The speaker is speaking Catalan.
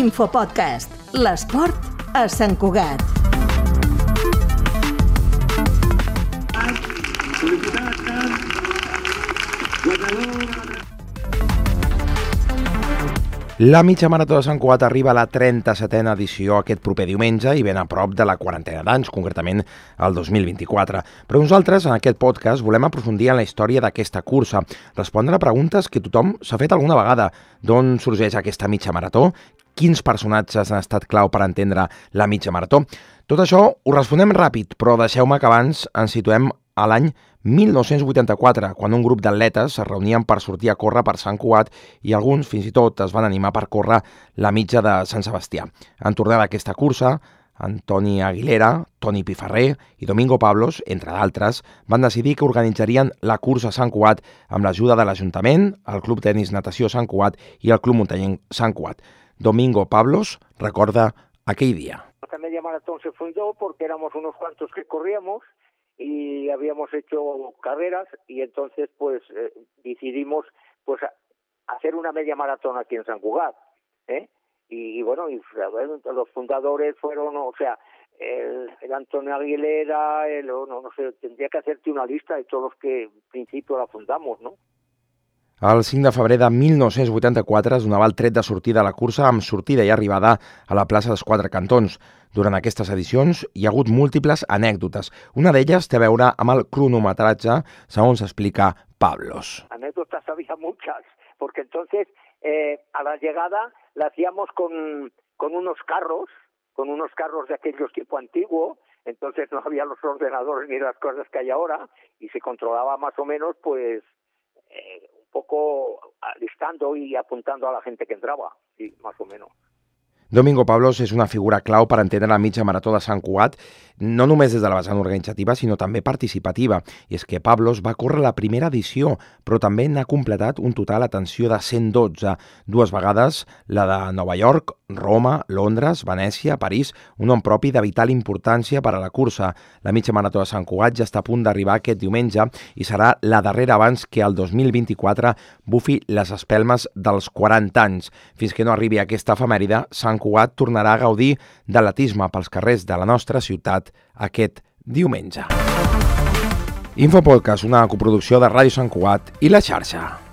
Infopodcast. L'esport a Sant Cugat. La mitja marató de Sant Cugat arriba a la 37a edició aquest proper diumenge i ben a prop de la quarantena d'anys, concretament el 2024. Però nosaltres, en aquest podcast, volem aprofundir en la història d'aquesta cursa, respondre a preguntes que tothom s'ha fet alguna vegada. D'on sorgeix aquesta mitja marató? Quins personatges han estat clau per entendre la mitja marató? Tot això ho responem ràpid, però deixeu-me que abans ens situem a l'any 1984, quan un grup d'atletes es reunien per sortir a córrer per Sant Cugat i alguns fins i tot es van animar per córrer la mitja de Sant Sebastià. En tornar d'aquesta cursa, Antoni Aguilera, Toni Piferrer i Domingo Pablos, entre d'altres, van decidir que organitzarien la cursa Sant Cugat amb l'ajuda de l'Ajuntament, el Club Tenis Natació Sant Cugat i el Club Muntanyenc Sant Cugat. Domingo Pablos recorda aquell dia. La media maratón se fundó porque éramos unos cuantos que corríamos y habíamos hecho carreras y entonces pues eh, decidimos pues hacer una media maratón aquí en San Cugat ¿eh? y, y, bueno y los fundadores fueron o sea el, el Antonio Aguilera el, no, no sé tendría que hacerte una lista de todos los que en principio la fundamos no El 5 de febrer de 1984 es donava el tret de sortida a la cursa amb sortida i arribada a la plaça dels Quatre Cantons. Durant aquestes edicions hi ha hagut múltiples anècdotes. Una d'elles té a veure amb el cronometratge, segons explica Pablos. Anécdotas había muchas, porque entonces eh, a la llegada la hacíamos con, con unos carros, con unos carros de aquellos tipo antiguo, entonces no había los ordenadores ni las cosas que hay ahora y se controlaba más o menos pues eh, poco listando y apuntando a la gente que entraba, sí, más o menos. Domingo Pablos és una figura clau per entendre la mitja marató de Sant Cugat, no només des de la vessant organitzativa, sinó també participativa. I és que Pablos va córrer la primera edició, però també n'ha completat un total, atenció, de 112, dues vegades la de Nova York, Roma, Londres, Venècia, París, un nom propi de vital importància per a la cursa. La mitja marató de Sant Cugat ja està a punt d'arribar aquest diumenge i serà la darrera abans que el 2024 bufi les espelmes dels 40 anys. Fins que no arribi aquesta efemèride, Sant Cugat tornarà a gaudir de l'atisme pels carrers de la nostra ciutat aquest diumenge. Infopodcast, una coproducció de Ràdio Sant Cugat i La Xarxa.